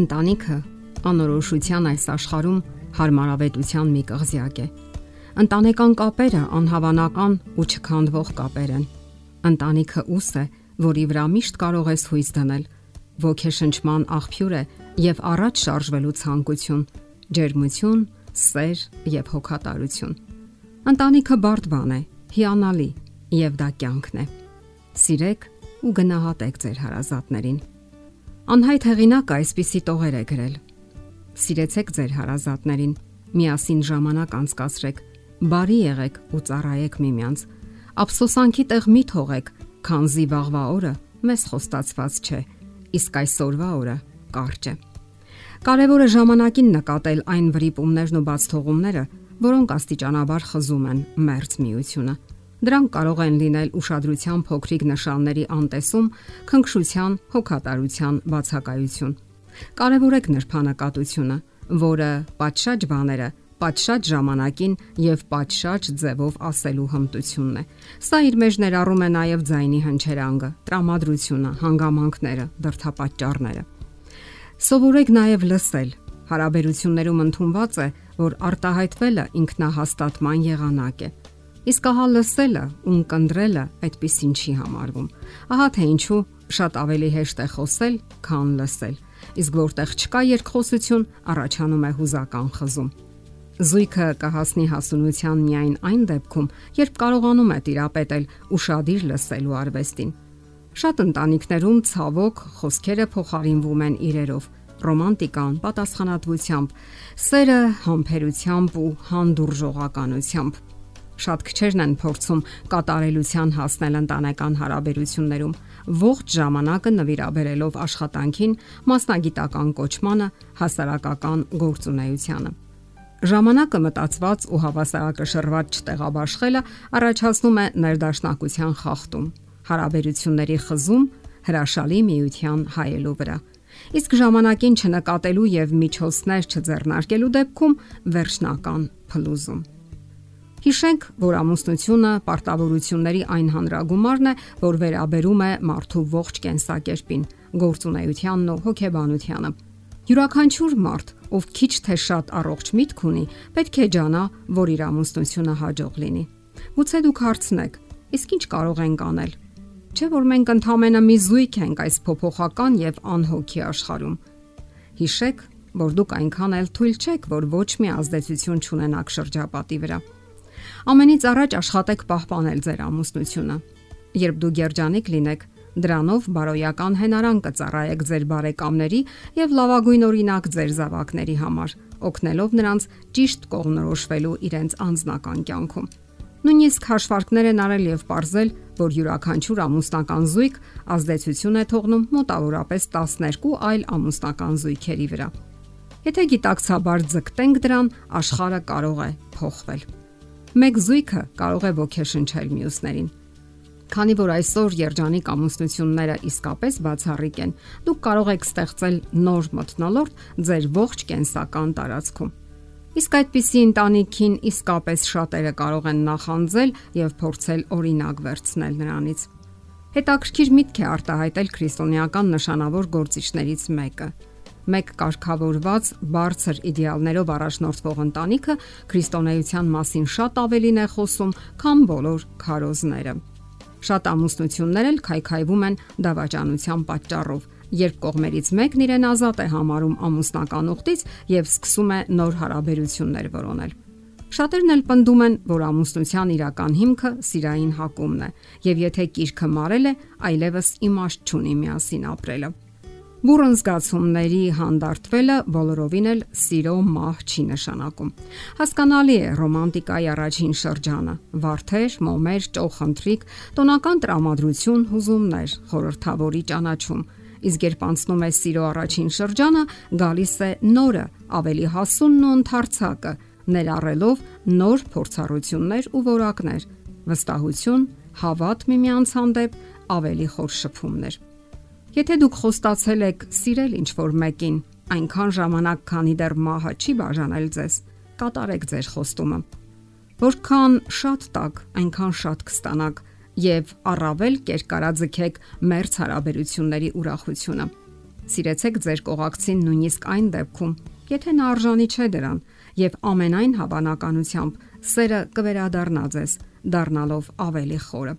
Ընտանիքը անորոշության այս աշխարհում հարմարավետության մի կղզյակ է։ Ընտանեկան կապերը անհավանական ու չքանդվող կապեր են։ Ընտանիքը ուս է, որի վրա միշտ կարող ես հույս դնել։ Ոգեշնչման աղբյուր է եւ առաջ շարժվելու ցանկություն, ջերմություն, սեր եւ հոգատարություն։ Ընտանիքը բարդ բան է, հիանալի եւ դա կյանքն է։ Սիրեք ու գնահատեք ձեր հարազատներին։ Անհայտ հեղինակը այսպիսի տողեր է գրել. Սիրեցեք ձեր հարազատներին, միասին ժամանակ անցկացրեք, բարի եղեք ու ծառայեք միմյանց։ Ափսոսանքի տեղ մի թողեք, քանզի վաղվա օրը մեզ խոստացված չէ, իսկ այսօրվա օրը կարճ է։ Կարևորը ժամանակին նկատել այն վրիպումներն ու բաց թողումները, որոնք աստիճանաբար խզում են մերձ միությունը։ Դրանք կարող են լինել ուշադրության փոքրիկ նշանների անտեսում, քնքշության, հոգատարության բացակայություն։ Կարևորեք նրբանակատությունը, որը պատշաճ բաները պատշաճ ժամանակին եւ պատշաճ ձևով ասելու հմտությունն է։ Սա իր մեջ ներառում է նաեւ ձայնի հնչերանգը, տրամադրությունը, հանգամանքները, դրթապաճառները։ Սովորեք նաեւ լսել։ Հարաբերություններում ընդունված է, որ արտահայտվելը ինքնահաստատման եղանակ է։ Իսկ ահա լսելը ու կնդրելը այդպեսին չի համարվում։ Ահա թե ինչու շատ ավելի հեշտ է խոսել, քան լսել։ Իսկ որտեղ չկա երկխոսություն, առաջանում է հուզական խզում։ Զույգը կհասնի հասունության միայն այն դեպքում, երբ կարողանում է տիրապետել ուրشادիր լսելու արվեստին։ Շատ ընտանիքներում ցավոք խոսքերը փոխարինվում են իրերով ռոմանտիկան, պատասխանատվությամբ, սերը, համբերությամբ ու հանդուրժողականությամբ շատ քչերն են փորձում կատարելության հասնել ընտանեկան հարաբերություններում, ողջ ժամանակը նվիրաբերելով աշխատանքին, մասնագիտական կոչմանը, հասարակական գործունեությանը։ Ժամանակը մտածված ու հավասարակշռված չտեղաբաշխելը առաջացնում է ներդաշնակության խախտում, հարաբերությունների խզում, հրաշալի միության հայելու վրա։ Իսկ ժամանակին չնկատելու եւ միջոցներ չձեռնարկելու դեպքում վերջնական փլուզում։ Հիշենք, որ ամուսնությունը պարտավորությունների այն հանրագումարն է, որ վերաբերում է մարդու ողջ կենսակերպին, գործունեությանն ու հոգեբանությանը։ Յուրաքանչյուր մարդ, ով քիչ թե շատ առողջ միտք ունի, պետք է ջանա, որ իր ամուսնությունը հաջող լինի։ Գուցե դուք հարցնեք, իսկ ինչ կարող ենք անել։ Չէ՞ որ մենք ընդհանրապես մի զույգ ենք այս փոփոխական եւ անհոգի աշխարհում։ Հիշեք, որ դուք այնքան էլ թույլ չեք, որ ոչ մի ազդեցություն չունենաք շրջապատի վրա։ Ամենից առաջ աշխատեք պահպանել ձեր ամուսնությունը։ Երբ դու երջանիկ լինեք, դրանով բարոյական հենարան կծառայեք ձեր բարեկամների եւ լավագույն օրինակ ձեր զավակների համար, օգնելով նրանց ճիշտ կողմնորոշվելու իրենց անձնական կյանքում։ Նույնիսկ հաշվարկներ են արել եւ ողրզել, որ յուրաքանչյուր ամուսնական զույգ ազդեցություն է թողնում մոտավորապես 12 այլ ամուսնական զույգերի վրա։ Եթե գիտակցաբար ձգտենք դրան, աշխարհը կարող է փոխվել։ Մեկ զույգը կարող է ոգեշնչել մյուսներին։ Քանի որ այսօր երջանիկ ամուսնությունները իսկապես բացառիկ են, դուք կարող եք ստեղծել նոր մթնոլորտ ձեր ողջ կենսական տարածքում։ Իսկ այդպիսի ընտանիքին իսկապես շատերը կարող են նախանձել եւ փորձել օրինակ վերցնել նրանից։ Հետաքրքիր միտք է արտահայտել քրիստոնեական նշանավոր գործիչներից մեկը մեկ կարգավորված բարձր իդեալներով առաջնորդվող ընտանիքը քրիստոնեության մասին շատ ավելին է խոսում, քան բոլոր քարոզները։ Շատ ամուսնություններ էլ քայքայվում են դավաճանության պատճառով, երբ կողմերից մեկն իրեն ազատ է համարում ամուսնական ուխտից եւ սկսում է նոր հարաբերություններ որոնել։ Շատերն էլ պնդում են, որ ամուսնության իրական հիմքը սիրային հակումն է, եւ եթե կիրքը մարել է, այլևս իմաստ չունի միասին ապրելը։ Բուրըն զգացումների հանդարտվելը բոլորովին էլ սիրո մահ չի նշանակում։ Հասկանալի է ռոմանտիկայի առաջին շրջանը՝ վարդեր, մոմեր, ճոխընտրիկ, տոնական տրամադրություն, հուզումներ, խորհրդավորի ճանաչում։ Իսկ երբ անցնում է սիրո առաջին շրջանը, գալիս է նորը, ավելի հասունն ու ընդարձակը, ներառելով նոր փորձառություններ ու որակներ, վստահություն, հավատ միմյանց հանդեպ, ավելի խոր շփումներ։ Եթե դուք խոստացել եք սիրել ինչ-որ մեկին, այնքան ժամանակ, քանի դեռ մահը չի բաժանել ձեզ, կատարեք ձեր խոստումը։ Որքան շատ տակ, այնքան շատ կստանաք եւ առավել կերկարաձգեք մերց հարաբերությունների ուրախությունը։ Սիրեցեք ձեր կողակցին նույնիսկ այն դեպքում, եթե նա արժանի չէ դրան, եւ ամենայն հավանականությամբ սերը կվերադառնա ձեզ, դառնալով ավելի խորը։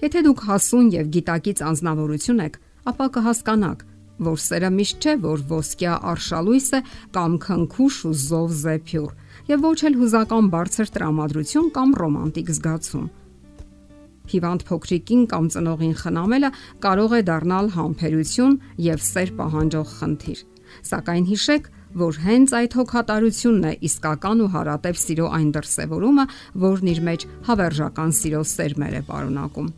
Եթե դուք հասուն եւ գիտակից անznավորություն եք, ապա կհասկանաք, որ սերը միշտ չէ, որ ոսկյա արշալույս է կամ քնքուշ ու զով զեփյուր, եւ ոչ էլ հուզական բարձր տրամադրություն կամ ռոմանտիկ զգացում հիվանդ փոքրիկին կամ ծնողին խնամելը կարող է դառնալ համբերություն եւ սեր պահանջող խնդիր։ Սակայն հիշեք, որ հենց այդ հոգատարությունն է իսկական ու հարատև սիրո այն դրսևորումը, որն իր մեջ հավերժական սիրո սերմեր է պարունակում։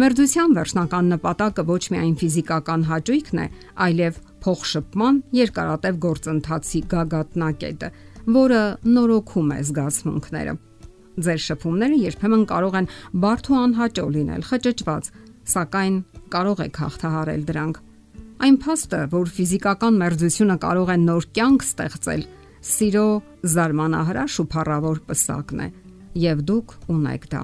Մերձության վերջնական նպատակը ոչ միայն ֆիզիկական հաճույքն է, այլև փոխշփման երկարատև գործընթացի գագաթնակետը, որը նորոգում է զգացմունքները։ Ձեր շփումները երբեմն կարող են բարդ ու անհաճո լինել, խճճված, սակայն կարող եք հաղթահարել դրանք։ Այն փաստը, որ ֆիզիկական մերձությունը կարող է նոր կյանք ստեղծել, սիրո զարմանահրաշ ու փառավոր պսակն է, եւ դուք ունեք դա։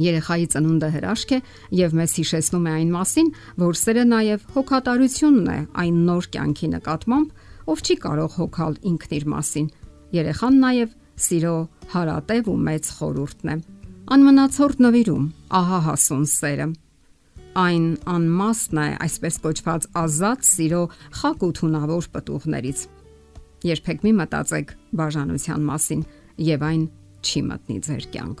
Երեխայի ծնունդը հրաշք է եւ մեզ հիշեցնում է այն մասին, որ սերը նաեւ հոգատարությունն է այն նոր կյանքի նկատմամբ, ով չի կարող հոգալ ինքն իր մասին։ Երեխան նաեւ սիրո հարատև ու մեծ խորուրդն է։ Անմնացորդ նվիրում, ահա հասուն սերը։ Այն անմասն է, այսպես կոչված ազատ սիրո խակ ու թունավոր պտուղներից։ Երբեք մի մտածեք բաժանության մասին եւ այն չի մտնի ձեր կյանք։